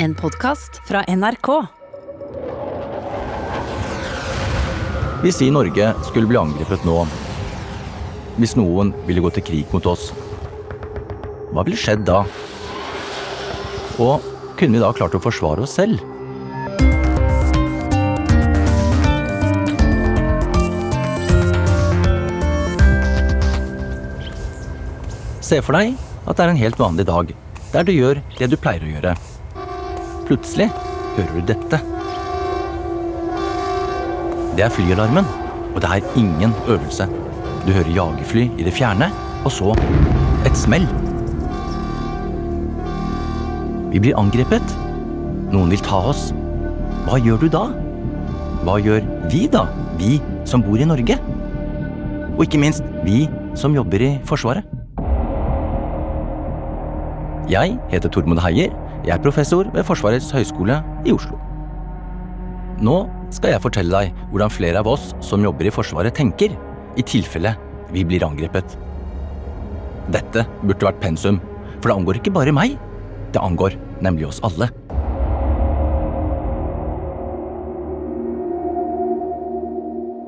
En podkast fra NRK. Hvis vi i Norge skulle bli angrepet nå, hvis noen ville gå til krig mot oss, hva ville skjedd da? Og kunne vi da klart å forsvare oss selv? Se for deg at det er en helt vanlig dag, der du gjør det du pleier å gjøre. Plutselig hører du dette. Det er flyalarmen, og det er ingen øvelse. Du hører jagerfly i det fjerne, og så et smell. Vi blir angrepet. Noen vil ta oss. Hva gjør du da? Hva gjør vi da, vi som bor i Norge? Og ikke minst vi som jobber i Forsvaret. Jeg heter Tormod Heier. Jeg er professor ved Forsvarets høgskole i Oslo. Nå skal jeg fortelle deg hvordan flere av oss som jobber i Forsvaret tenker, i tilfelle vi blir angrepet. Dette burde vært pensum, for det angår ikke bare meg. Det angår nemlig oss alle.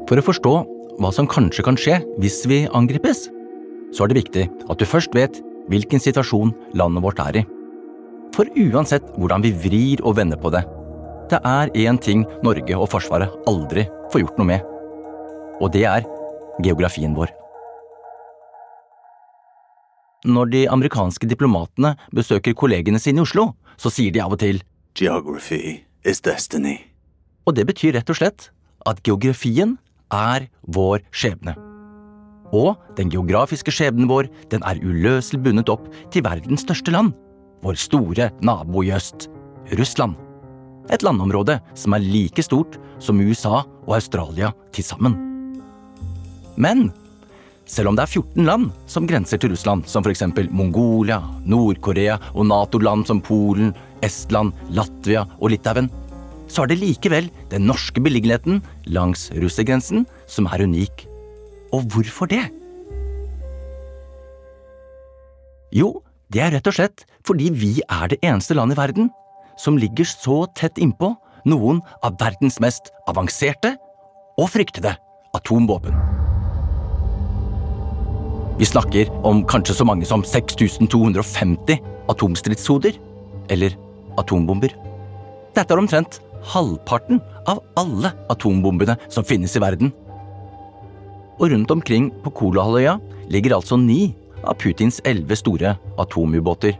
For å forstå hva som kanskje kan skje hvis vi angripes, så er det viktig at du først vet hvilken situasjon landet vårt er i. For uansett hvordan vi vrir og vender på det, det er én ting Norge og Forsvaret aldri får gjort noe med. Og det er geografien vår. Når de amerikanske diplomatene besøker kollegene sine i Oslo, så sier de av og til Geography is destiny. Og det betyr rett og slett at geografien er vår skjebne. Og den geografiske skjebnen vår den er uløselig bundet opp til verdens største land. Vår store nabo i øst, Russland. Et landområde som er like stort som USA og Australia til sammen. Men selv om det er 14 land som grenser til Russland, som f.eks. Mongolia, Nord-Korea og Nato-land som Polen, Estland, Latvia og Litauen, så er det likevel den norske beliggenheten langs russergrensen som er unik. Og hvorfor det? Jo, det er rett og slett fordi vi er det eneste landet i verden som ligger så tett innpå noen av verdens mest avanserte og fryktede atomvåpen. Vi snakker om kanskje så mange som 6250 atomstridshoder, eller atombomber. Dette er omtrent halvparten av alle atombombene som finnes i verden. Og rundt omkring på Kolahalvøya ligger altså ni av Putins elleve store atomubåter.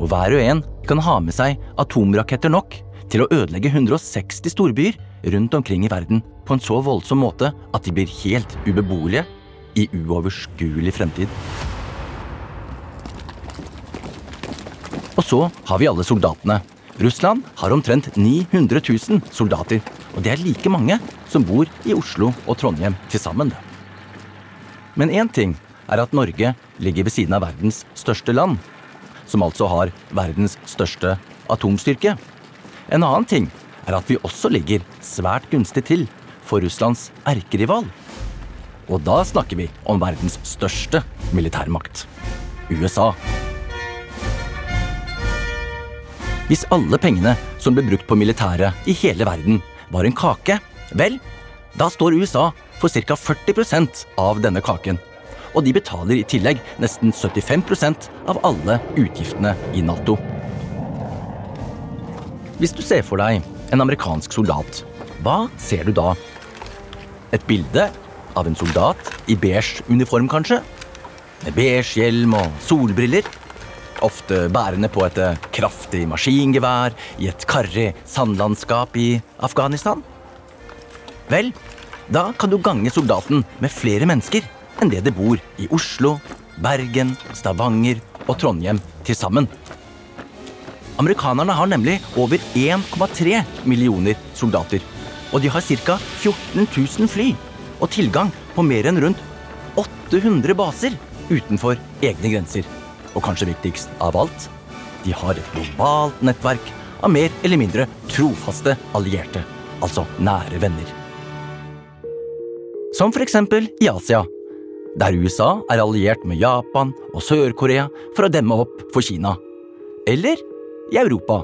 Og hver og en kan ha med seg atomraketter nok til å ødelegge 160 storbyer rundt omkring i verden på en så voldsom måte at de blir helt ubeboelige i uoverskuelig fremtid. Og så har vi alle soldatene. Russland har omtrent 900 000 soldater, og det er like mange som bor i Oslo og Trondheim til sammen. Men én ting er at Norge ligger ved siden av verdens største land, som altså har verdens største atomstyrke. En annen ting er at vi også ligger svært gunstig til for Russlands erkerival. Og da snakker vi om verdens største militærmakt USA. Hvis alle pengene som ble brukt på militæret i hele verden, var en kake, vel, da står USA for ca. 40% av denne kaken. Og de betaler i tillegg nesten 75% av alle utgiftene i Nato. Hvis du ser for deg en amerikansk soldat, hva ser du da? Et bilde av en soldat i beige uniform, kanskje? Med beige hjelm og solbriller? Ofte bærende på et kraftig maskingevær i et karrig sandlandskap i Afghanistan? Vel, da kan du gange soldaten med flere mennesker enn det det bor i Oslo, Bergen, Stavanger og Trondheim til sammen. Amerikanerne har nemlig over 1,3 millioner soldater. Og de har ca. 14 000 fly og tilgang på mer enn rundt 800 baser utenfor egne grenser. Og kanskje viktigst av alt de har et globalt nettverk av mer eller mindre trofaste allierte, altså nære venner. Som eksempel i Asia, der USA er alliert med Japan og Sør-Korea for å demme opp for Kina. Eller i Europa,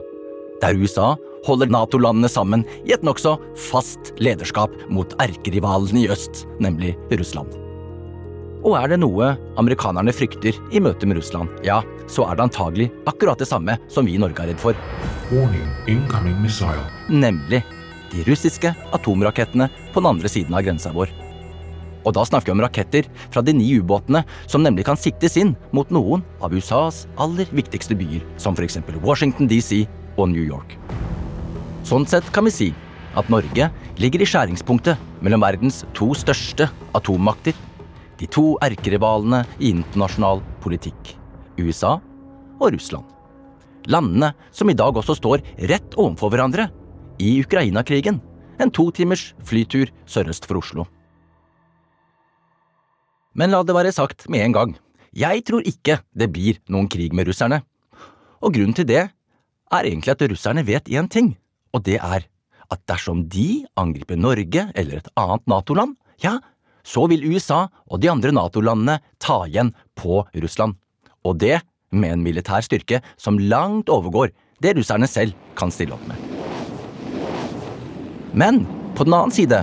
der USA holder Nato-landene sammen i et nokså fast lederskap mot erkerivalen i øst, nemlig Russland. Og er det noe amerikanerne frykter i møte med Russland, ja, så er det antagelig akkurat det samme som vi i Norge er redd for, Warning, incoming missile. nemlig de russiske atomrakettene på den andre siden av grensa vår. Og da snakker vi om raketter fra de ni ubåtene som nemlig kan siktes inn mot noen av USAs aller viktigste byer, som f.eks. Washington DC og New York. Sånn sett kan vi si at Norge ligger i skjæringspunktet mellom verdens to største atommakter, de to erkerivalene i internasjonal politikk, USA og Russland. Landene som i dag også står rett overfor hverandre i Ukraina-krigen, en to timers flytur sørøst for Oslo. Men la det være sagt med en gang, jeg tror ikke det blir noen krig med russerne. Og grunnen til det er egentlig at russerne vet én ting, og det er at dersom de angriper Norge eller et annet Nato-land, ja, så vil USA og de andre Nato-landene ta igjen på Russland. Og det med en militær styrke som langt overgår det russerne selv kan stille opp med. Men på den annen side,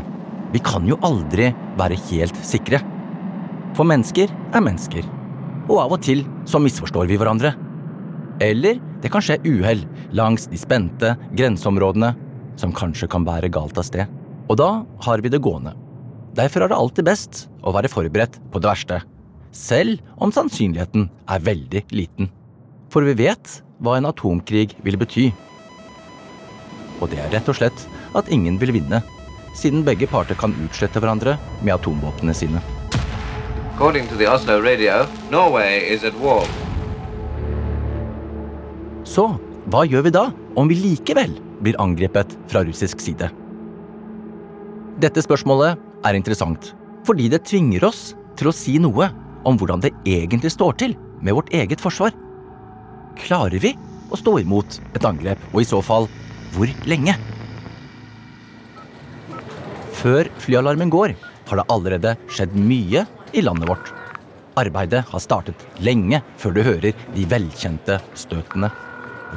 vi kan jo aldri være helt sikre. For mennesker er mennesker, og av og til så misforstår vi hverandre. Eller det kan skje uhell langs de spente grenseområdene som kanskje kan bære galt av sted. Og da har vi det gående. Derfor er det alltid best å være forberedt på det verste, selv om sannsynligheten er veldig liten. For vi vet hva en atomkrig vil bety. Og det er rett og slett at ingen vil vinne, siden begge parter kan utslette hverandre med atomvåpnene sine. According to the Oslo radio, Norway is at war. Så hva gjør vi da om vi likevel blir angrepet fra russisk side? Dette spørsmålet er interessant, fordi det tvinger oss til å si noe om hvordan det egentlig står til med vårt eget forsvar. Klarer vi å stå imot et angrep, og i så fall hvor lenge? Før flyalarmen går, har det allerede skjedd mye i landet vårt. Arbeidet har startet lenge før du hører de velkjente støtene.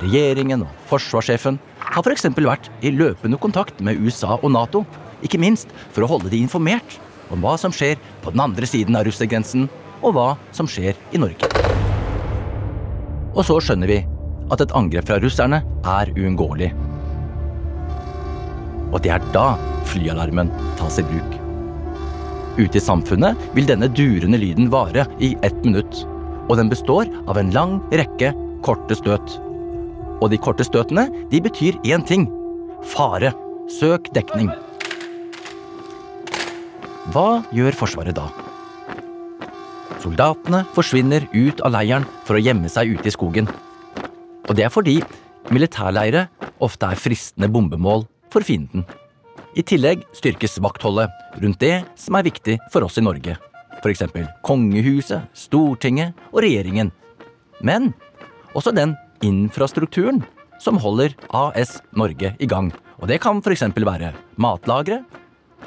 Regjeringen og forsvarssjefen har f.eks. vært i løpende kontakt med USA og Nato, ikke minst for å holde de informert om hva som skjer på den andre siden av russergrensen, og hva som skjer i Norge. Og så skjønner vi at et angrep fra russerne er uunngåelig. Og det er da flyalarmen tas i bruk. Ute i samfunnet vil denne durende lyden vare i ett minutt, og den består av en lang rekke korte støt. Og de korte støtene de betyr én ting fare. Søk dekning. Hva gjør Forsvaret da? Soldatene forsvinner ut av leiren for å gjemme seg ute i skogen. Og det er fordi militærleire ofte er fristende bombemål for fienden. I tillegg styrkes vaktholdet rundt det som er viktig for oss i Norge. F.eks. kongehuset, Stortinget og regjeringen. Men også den infrastrukturen som holder AS Norge i gang. Og det kan f.eks. være matlagre,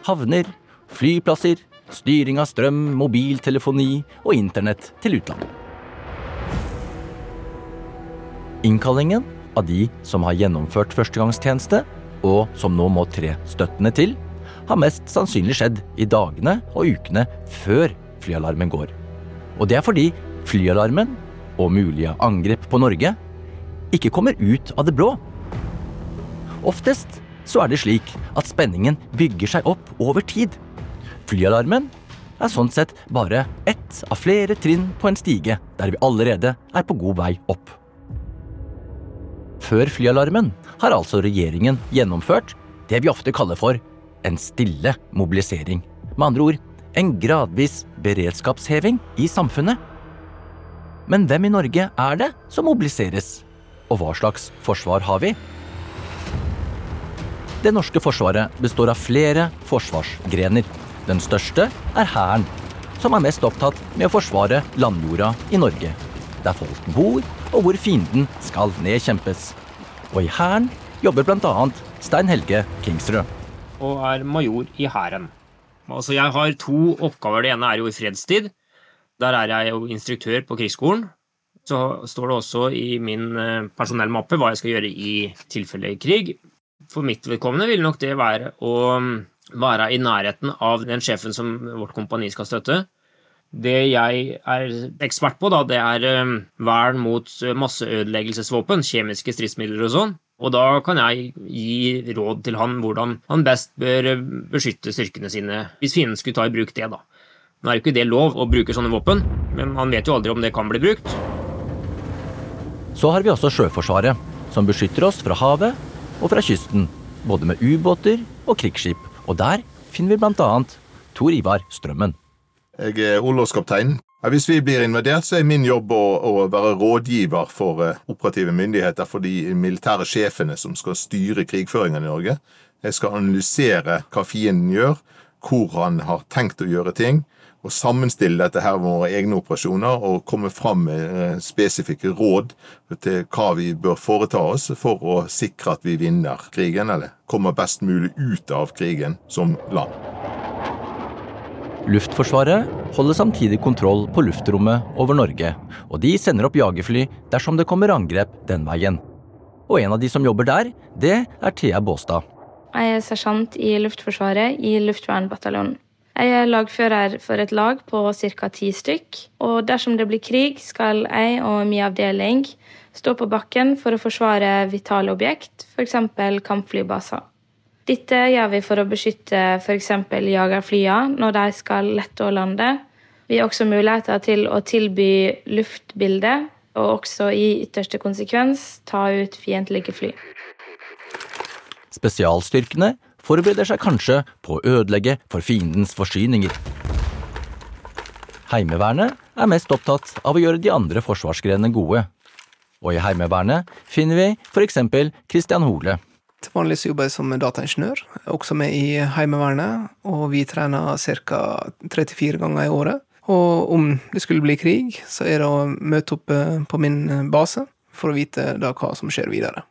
havner, flyplasser, styring av strøm, mobiltelefoni og internett til utlandet. Innkallingen av de som har gjennomført førstegangstjeneste, og som nå må tre støttende til, har mest sannsynlig skjedd i dagene og ukene før flyalarmen går. Og det er fordi flyalarmen og mulige angrep på Norge ikke kommer ut av det blå. Oftest så er det slik at spenningen bygger seg opp over tid. Flyalarmen er sånn sett bare ett av flere trinn på en stige der vi allerede er på god vei opp. Før flyalarmen har altså regjeringen gjennomført det vi ofte kaller for en stille mobilisering. Med andre ord en gradvis beredskapsheving i samfunnet. Men hvem i Norge er det som mobiliseres? Og hva slags forsvar har vi? Det norske forsvaret består av flere forsvarsgrener. Den største er Hæren, som er mest opptatt med å forsvare landjorda i Norge. Der folk bor, og hvor fienden skal nedkjempes. Og i Hæren jobber bl.a. Stein Helge Kingstrø. og er major i Hæren. Altså, jeg har to oppgaver. Det ene er jo i fredstid. Der er jeg jo instruktør på krigsskolen. så står det også i min eh, personellmappe hva jeg skal gjøre i tilfelle krig. For mitt vedkommende vil nok det være å mm, være i nærheten av den sjefen som vårt kompani skal støtte. Det jeg er ekspert på, da, det er eh, vern mot masseødeleggelsesvåpen, kjemiske stridsmidler og sånn. Og da kan jeg gi råd til han hvordan han best bør beskytte styrkene sine hvis fienden skulle ta i bruk det, da. Nå er jo ikke det lov å bruke sånne våpen, men han vet jo aldri om det kan bli brukt. Så har vi også Sjøforsvaret, som beskytter oss fra havet og fra kysten. Både med ubåter og krigsskip. Og der finner vi annet Tor Ivar Strømmen. Jeg er orlogskaptein. Hvis vi blir invadert, så er min jobb å, å være rådgiver for eh, operative myndigheter for de militære sjefene som skal styre krigføringen i Norge. Jeg skal analysere hva fienden gjør, hvor han har tenkt å gjøre ting, og sammenstille dette her med våre egne operasjoner og komme fram med eh, spesifikke råd til hva vi bør foreta oss for å sikre at vi vinner krigen, eller kommer best mulig ut av krigen som land. Luftforsvaret holder samtidig kontroll på luftrommet over Norge, og de sender opp jagerfly dersom det kommer angrep den veien. Og en av de som jobber der, det er Thea Båstad. Jeg er sersjant i Luftforsvaret i Luftvernbataljonen. Jeg er lagfører for et lag på ca. ti stykk. Og dersom det blir krig, skal jeg og min avdeling stå på bakken for å forsvare vitale objekt, f.eks. kampflybaser. Dette gjør vi for å beskytte f.eks. jagerflyene når de skal lette og lande. Vi har også muligheter til å tilby luftbilde, og også i ytterste konsekvens ta ut fiendtlige fly. Spesialstyrkene forbereder seg kanskje på å ødelegge for fiendens forsyninger. Heimevernet er mest opptatt av å gjøre de andre forsvarsgrenene gode. Og i Heimevernet finner vi f.eks. Christian Hole. Til vanlig jobber jeg som dataingeniør, også med i Heimevernet, og vi trener ca. 34 ganger i året. Og om det skulle bli krig, så er det å møte opp eh, på min base for å vite da hva som skjer videre.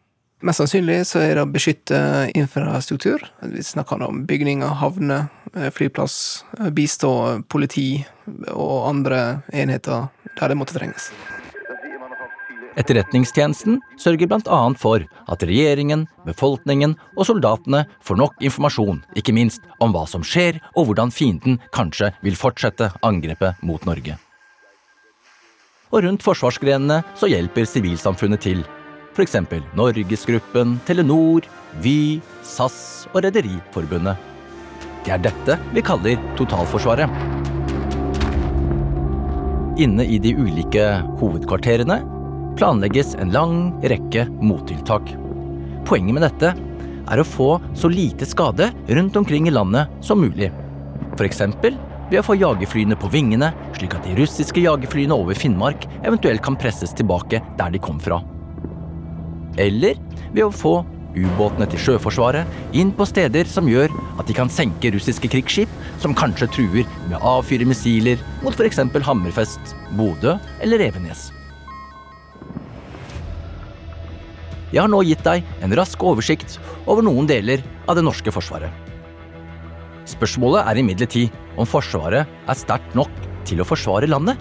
Mest sannsynlig så er det å beskytte infrastruktur. Vi snakker om bygninger, havner, eh, flyplass, eh, bistå politi og andre enheter der det måtte trenges. Etterretningstjenesten sørger bl.a. for at regjeringen, befolkningen og soldatene får nok informasjon, ikke minst om hva som skjer og hvordan fienden kanskje vil fortsette angrepet mot Norge. Og rundt forsvarsgrenene så hjelper sivilsamfunnet til. F.eks. Norgesgruppen, Telenor, Vy, SAS og Rederiforbundet. Det er dette vi kaller totalforsvaret. Inne i de ulike hovedkvarterene planlegges en lang rekke mottiltak. Poenget med dette er å få så lite skade rundt omkring i landet som mulig. F.eks. ved å få jagerflyene på vingene, slik at de russiske jagerflyene over Finnmark eventuelt kan presses tilbake der de kom fra. Eller ved å få ubåtene til Sjøforsvaret inn på steder som gjør at de kan senke russiske krigsskip som kanskje truer med å avfyre missiler mot f.eks. Hammerfest, Bodø eller Evenes. Jeg har nå gitt deg en rask oversikt over noen deler av det norske forsvaret. Spørsmålet er imidlertid om Forsvaret er sterkt nok til å forsvare landet.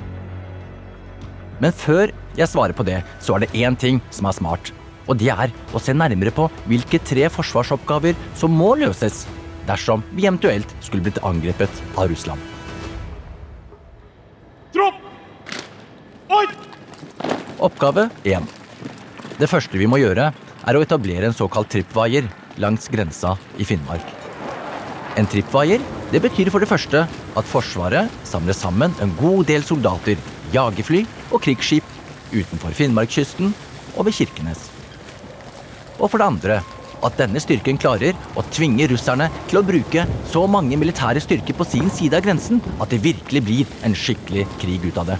Men før jeg svarer på det, så er det én ting som er smart. Og det er å se nærmere på hvilke tre forsvarsoppgaver som må løses dersom vi eventuelt skulle blitt angrepet av Russland. Tropp! Oi! Oppgave 1. Det første vi må gjøre, er å etablere en såkalt trippvaier langs grensa i Finnmark. En trippvaier det betyr for det første at Forsvaret samler sammen en god del soldater, jagerfly og krigsskip utenfor Finnmarkskysten og ved Kirkenes. Og for det andre at denne styrken klarer å tvinge russerne til å bruke så mange militære styrker på sin side av grensen at det virkelig blir en skikkelig krig ut av det.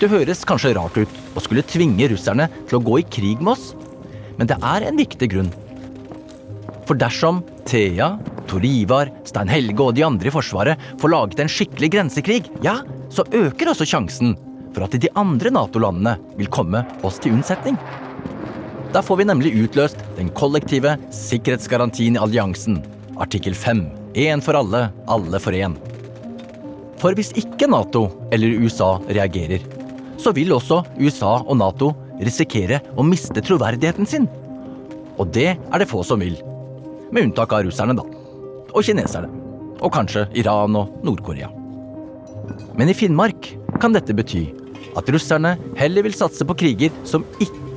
Det høres kanskje rart ut å skulle tvinge russerne til å gå i krig med oss, men det er en viktig grunn. For dersom Thea, Tor Ivar, Stein Helge og de andre i Forsvaret får laget en skikkelig grensekrig, ja, så øker også sjansen for at de andre Nato-landene vil komme oss til unnsetning. Da får vi nemlig utløst den kollektive sikkerhetsgarantien i alliansen, artikkel 5, én for alle, alle for én. For hvis ikke Nato eller USA reagerer, så vil også USA og Nato risikere å miste troverdigheten sin. Og det er det få som vil. Med unntak av russerne, da. Og kineserne. Og kanskje Iran og Nord-Korea. Men i Finnmark kan dette bety at russerne heller vil satse på kriger som ikke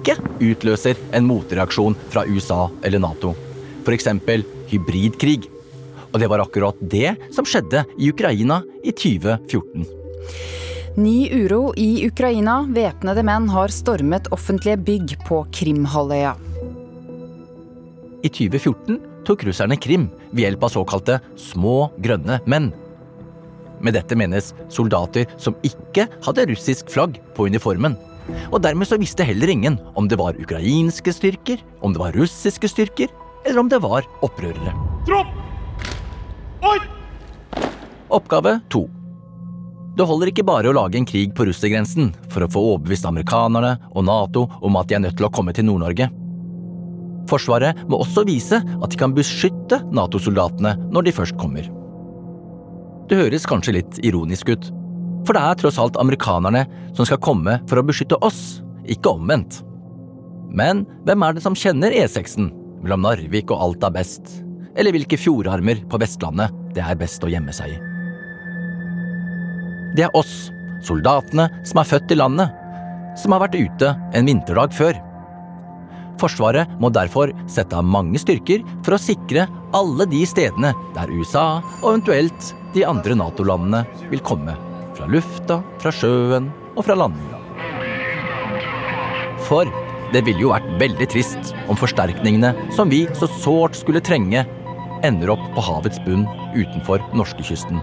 utløser en motreaksjon fra USA eller Nato. F.eks. hybridkrig. Og det var akkurat det som skjedde i Ukraina i 2014. Ny uro i Ukraina. Væpnede menn har stormet offentlige bygg på Krimhalvøya. I 2014 tok russerne Krim ved hjelp av såkalte små grønne menn. Med dette menes soldater som ikke hadde russisk flagg på uniformen. Og dermed så visste heller ingen om det var ukrainske styrker, om det var russiske styrker, eller om det var opprørere. Tropp! Oi! Oppgave to. Det holder ikke bare å lage en krig på russergrensen for å få overbevist amerikanerne og Nato om at de er nødt til å komme til Nord-Norge. Forsvaret må også vise at de kan beskytte Nato-soldatene når de først kommer. Det høres kanskje litt ironisk ut, for det er tross alt amerikanerne som skal komme for å beskytte oss, ikke omvendt. Men hvem er det som kjenner E6-en mellom Narvik og Alta best? Eller hvilke fjordarmer på Vestlandet det er best å gjemme seg i? Det er oss, soldatene som er født i landet, som har vært ute en vinterdag før. Forsvaret må derfor sette av mange styrker for å sikre alle de stedene der USA og eventuelt de andre Nato-landene vil komme. Fra lufta, fra sjøen og fra landjorda. For det ville jo vært veldig trist om forsterkningene som vi så sårt skulle trenge, ender opp på havets bunn utenfor norskekysten.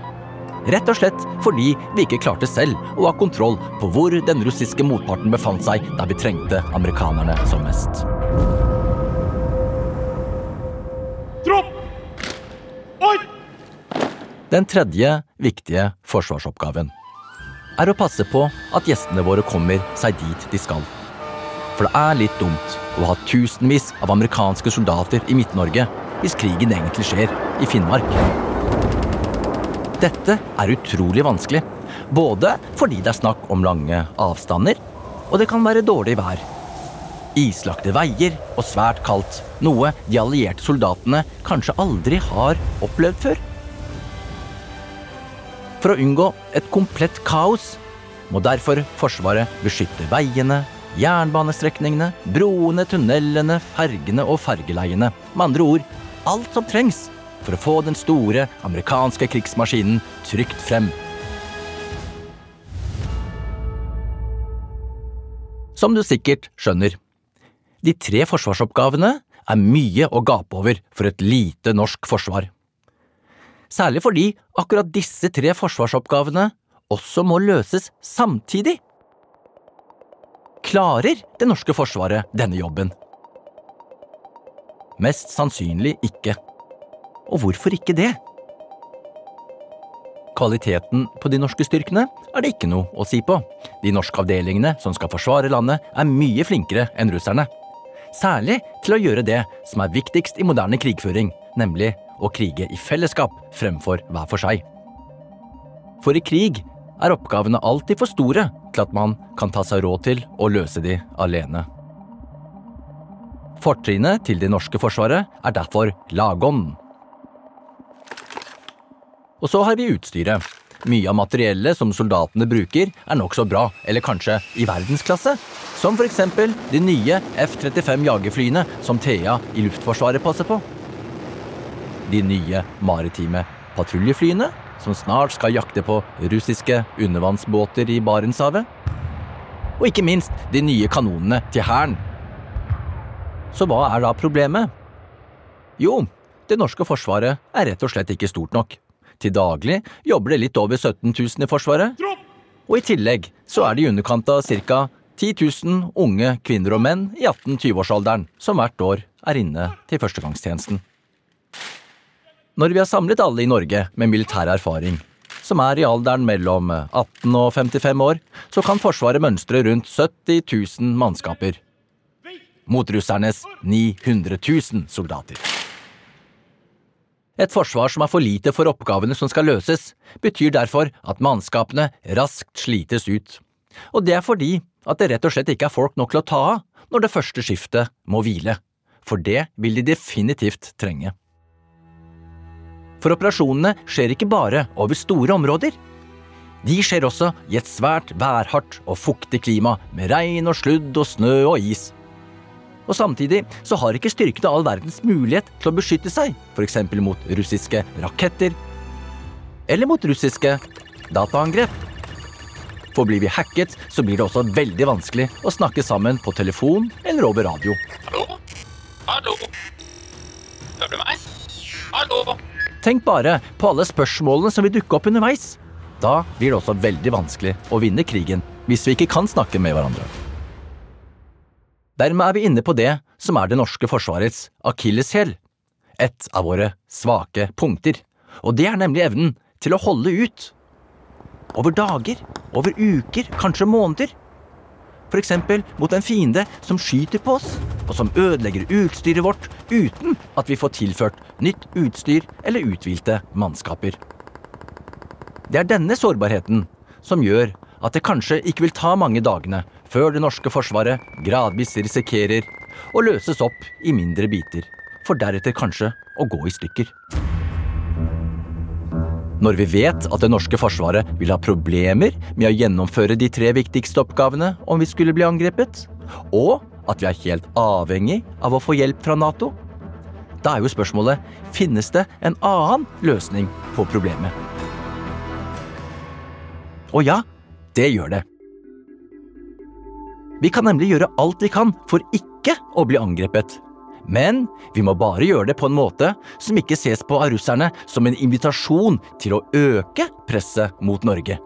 Rett og slett fordi vi ikke klarte selv å ha kontroll på hvor den russiske motparten befant seg da vi trengte amerikanerne som mest. Tropp! Oi! Den tredje viktige forsvarsoppgaven er å passe på at gjestene våre kommer seg dit de skal. For det er litt dumt å ha tusenvis av amerikanske soldater i Midt-Norge hvis krigen egentlig skjer i Finnmark. Dette er utrolig vanskelig, både fordi det er snakk om lange avstander, og det kan være dårlig vær. Islagte veier og svært kaldt, noe de allierte soldatene kanskje aldri har opplevd før. For å unngå et komplett kaos må derfor Forsvaret beskytte veiene, jernbanestrekningene, broene, tunnelene, fergene og fergeleiene. Med andre ord alt som trengs for å få den store amerikanske krigsmaskinen trygt frem. Som du sikkert skjønner, de tre forsvarsoppgavene er mye å gape over for et lite norsk forsvar. Særlig fordi akkurat disse tre forsvarsoppgavene også må løses samtidig. Klarer det norske forsvaret denne jobben? Mest sannsynlig ikke. Og hvorfor ikke det? Kvaliteten på de norske styrkene er det ikke noe å si på. De norske avdelingene som skal forsvare landet, er mye flinkere enn russerne. Særlig til å gjøre det som er viktigst i moderne krigføring, nemlig å krige i fellesskap fremfor hver for seg. For i krig er oppgavene alltid for store til at man kan ta seg råd til å løse de alene. Fortrinnet til det norske forsvaret er derfor lagånd. Og så har vi utstyret. Mye av materiellet som soldatene bruker, er nokså bra, eller kanskje i verdensklasse. Som eksempel de nye F-35 jagerflyene som Thea i Luftforsvaret passer på. De nye maritime patruljeflyene som snart skal jakte på russiske undervannsbåter i Barentshavet. Og ikke minst de nye kanonene til Hæren. Så hva er da problemet? Jo, det norske forsvaret er rett og slett ikke stort nok. Til daglig jobber det litt over 17 000 i Forsvaret. Og i tillegg så er det i underkant av ca. 10 000 unge kvinner og menn i 18-20-årsalderen som hvert år er inne til førstegangstjenesten. Når vi har samlet alle i Norge med militær erfaring, som er i alderen mellom 18 og 55 år, så kan Forsvaret mønstre rundt 70 000 mannskaper. Mot russernes 900 000 soldater. Et forsvar som er for lite for oppgavene som skal løses, betyr derfor at mannskapene raskt slites ut. Og det er fordi at det rett og slett ikke er folk nok til å ta av når det første skiftet må hvile. For det vil de definitivt trenge. For operasjonene skjer ikke bare over store områder. De skjer også i et svært værhardt og fuktig klima med regn og sludd og snø og is. Og samtidig så har ikke styrkene all verdens mulighet til å beskytte seg, f.eks. mot russiske raketter eller mot russiske dataangrep. For blir vi hacket, så blir det også veldig vanskelig å snakke sammen på telefon eller over radio. Tenk bare på alle spørsmålene som vil dukke opp underveis. Da blir det også veldig vanskelig å vinne krigen hvis vi ikke kan snakke med hverandre. Dermed er vi inne på det som er det norske forsvarets akilleshæl. Et av våre svake punkter. Og det er nemlig evnen til å holde ut. Over dager, over uker, kanskje måneder. Eksempel mot en fiende som skyter på oss, og som ødelegger utstyret vårt uten at vi får tilført nytt utstyr eller uthvilte mannskaper. Det er denne sårbarheten som gjør at det kanskje ikke vil ta mange dagene før det norske forsvaret gradvis risikerer å løses opp i mindre biter, for deretter kanskje å gå i stykker. Når vi vet at det norske forsvaret vil ha problemer med å gjennomføre de tre viktigste oppgavene om vi skulle bli angrepet, og at vi er helt avhengig av å få hjelp fra Nato, da er jo spørsmålet finnes det en annen løsning på problemet. Og ja, det gjør det. Vi kan nemlig gjøre alt vi kan for ikke å bli angrepet. Men vi må bare gjøre det på en måte som ikke ses på av russerne som en invitasjon til å øke presset mot Norge.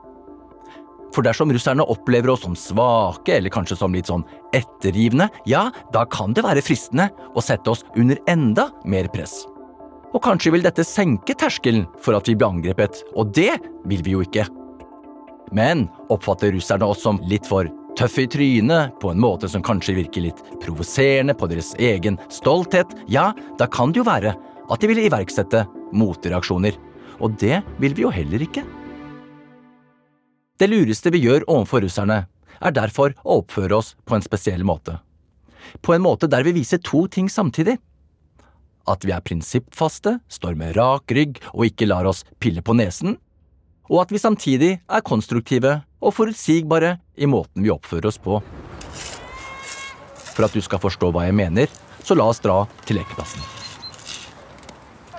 For dersom russerne opplever oss som svake eller kanskje som litt sånn ettergivende, ja, da kan det være fristende å sette oss under enda mer press. Og kanskje vil dette senke terskelen for at vi blir angrepet, og det vil vi jo ikke. Men oppfatter russerne oss som litt for tøffe i trynet, på en måte som kanskje virker litt provoserende på deres egen stolthet, ja, da kan det jo være at de vil iverksette motreaksjoner. Og det vil vi jo heller ikke. Det lureste vi gjør overfor russerne, er derfor å oppføre oss på en spesiell måte. På en måte der vi viser to ting samtidig. At vi er prinsippfaste, står med rak rygg og ikke lar oss pille på nesen, og at vi samtidig er konstruktive og forutsigbare i måten vi oppfører oss på. For at du skal forstå hva jeg mener, så la oss dra til lekeplassen.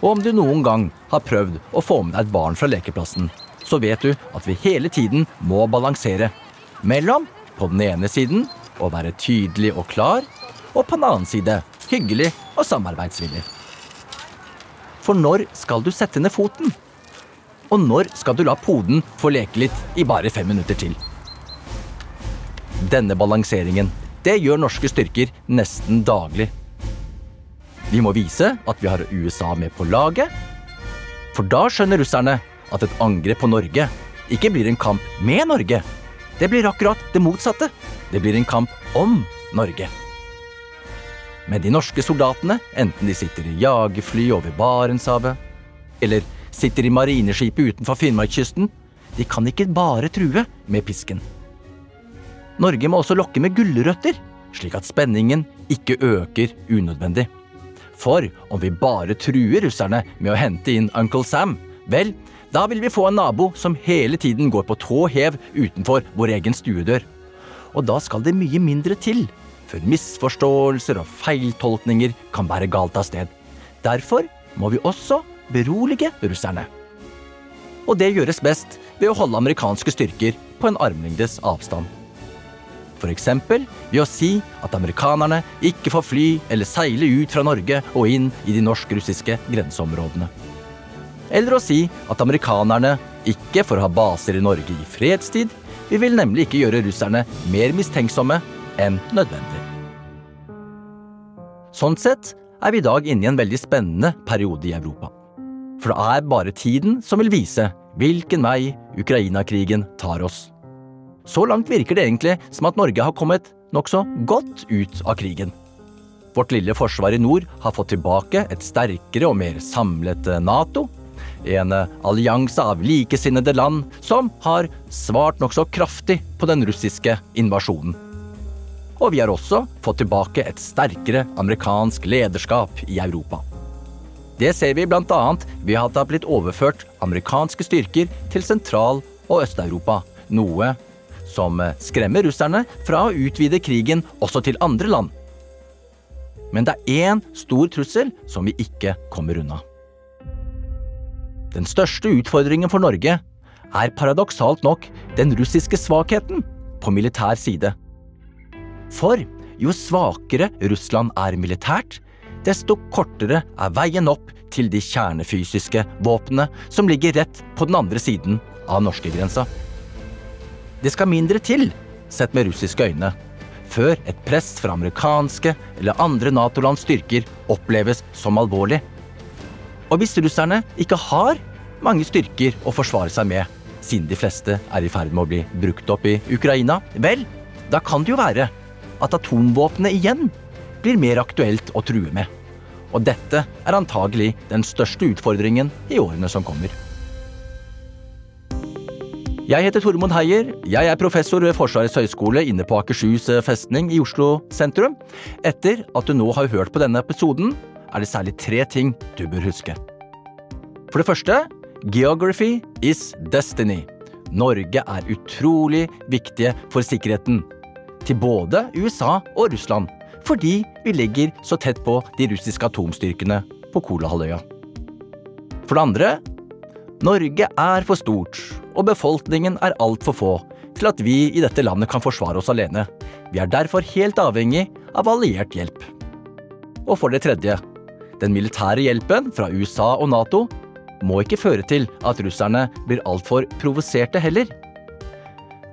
Og om du noen gang har prøvd å få med deg et barn fra lekeplassen, så vet du at vi hele tiden må balansere mellom på den ene siden å være tydelig og klar, og på den annen side hyggelig og samarbeidsvillig. For når skal du sette ned foten? Og når skal du la poden få leke litt i bare fem minutter til? Denne balanseringen, det gjør norske styrker nesten daglig. Vi må vise at vi har USA med på laget, for da skjønner russerne at et angrep på Norge ikke blir en kamp med Norge. Det blir akkurat det motsatte. Det blir en kamp om Norge. Men de norske soldatene, enten de sitter i jagerfly over Barentshavet, eller sitter i marineskipet utenfor Finnmarkskysten, de kan ikke bare true med pisken. Norge må også lokke med gulrøtter, slik at spenningen ikke øker unødvendig. For om vi bare truer russerne med å hente inn Uncle Sam, vel, da vil vi få en nabo som hele tiden går på tå hev utenfor vår egen stuedør. Og da skal det mye mindre til før misforståelser og feiltolkninger kan bære galt av sted. Derfor må vi også berolige russerne. Og det gjøres best ved å holde amerikanske styrker på en armlengdes avstand. Eksempel ved å si at amerikanerne ikke får fly eller seile ut fra Norge og inn i de norsk-russiske grenseområdene. Eller å si at amerikanerne ikke får ha baser i Norge i fredstid. Vi vil nemlig ikke gjøre russerne mer mistenksomme enn nødvendig. Sånn sett er vi i dag inne i en veldig spennende periode i Europa. For det er bare tiden som vil vise hvilken vei Ukraina-krigen tar oss. Så langt virker det egentlig som at Norge har kommet nokså godt ut av krigen. Vårt lille forsvar i nord har fått tilbake et sterkere og mer samlet Nato. En eh, allianse av likesinnede land som har svart nokså kraftig på den russiske invasjonen. Og vi har også fått tilbake et sterkere amerikansk lederskap i Europa. Det ser vi bl.a. ved at det har blitt overført amerikanske styrker til Sentral- og Øst-Europa, noe som skremmer russerne fra å utvide krigen også til andre land. Men det er én stor trussel som vi ikke kommer unna. Den største utfordringen for Norge er paradoksalt nok den russiske svakheten på militær side. For jo svakere Russland er militært, desto kortere er veien opp til de kjernefysiske våpnene som ligger rett på den andre siden av norskegrensa. Det skal mindre til, sett med russiske øyne, før et press fra amerikanske eller andre Nato-lands styrker oppleves som alvorlig. Og hvis russerne ikke har mange styrker å forsvare seg med, siden de fleste er i ferd med å bli brukt opp i Ukraina, vel, da kan det jo være at atomvåpenet igjen blir mer aktuelt å true med. Og dette er antagelig den største utfordringen i årene som kommer. Jeg heter Tormod Heier. Jeg er professor ved Forsvarets høgskole inne på Akershus festning i Oslo sentrum. Etter at du nå har hørt på denne episoden, er det særlig tre ting du bør huske. For det første Geography is destiny. Norge er utrolig viktige for sikkerheten til både USA og Russland, fordi vi ligger så tett på de russiske atomstyrkene på Kolahalvøya. For det andre Norge er for stort, og befolkningen er altfor få til at vi i dette landet kan forsvare oss alene. Vi er derfor helt avhengig av alliert hjelp. Og for det tredje den militære hjelpen fra USA og Nato må ikke føre til at russerne blir altfor provoserte heller.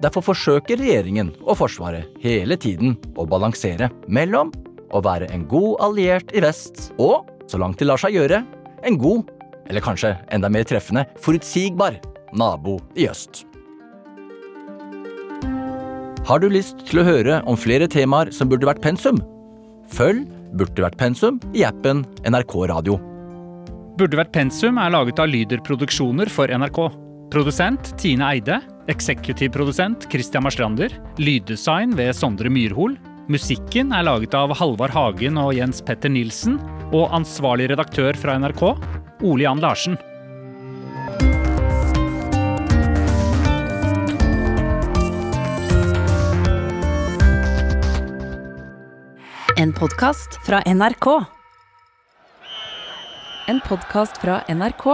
Derfor forsøker regjeringen og Forsvaret hele tiden å balansere mellom å være en god alliert i vest og, så langt det lar seg gjøre, en god, eller kanskje enda mer treffende, forutsigbar nabo i øst. Har du lyst til å høre om flere temaer som burde vært pensum? Følg Burde vært pensum i appen NRK Radio. Burde vært pensum er laget av Lyder Produksjoner for NRK. Produsent Tine Eide. Eksekutiv produsent Christian Marstrander. Lyddesign ved Sondre Myrhol. Musikken er laget av Halvard Hagen og Jens Petter Nilsen. Og ansvarlig redaktør fra NRK, Ole Jan Larsen. En podkast fra NRK. En podkast fra NRK.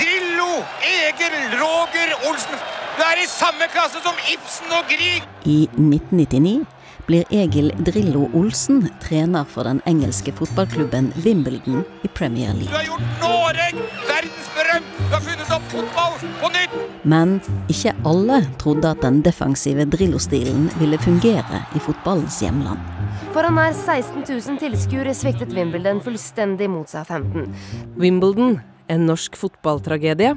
Drillo, Egil, Roger, Olsen. Du er i samme klasse som Ibsen og Grieg! I 1999 blir Egil Drillo Olsen trener for den engelske fotballklubben Wimbledon i Premier League. Du har gjort Noreg verdensberømt! Du har funnet opp fotball på nytt! Men ikke alle trodde at den defensive Drillo-stilen ville fungere i fotballens hjemland. Foran nær 16 000 tilskuere sviktet Wimbledon fullstendig mot seg 15. Wimbledon, en norsk fotballtragedie,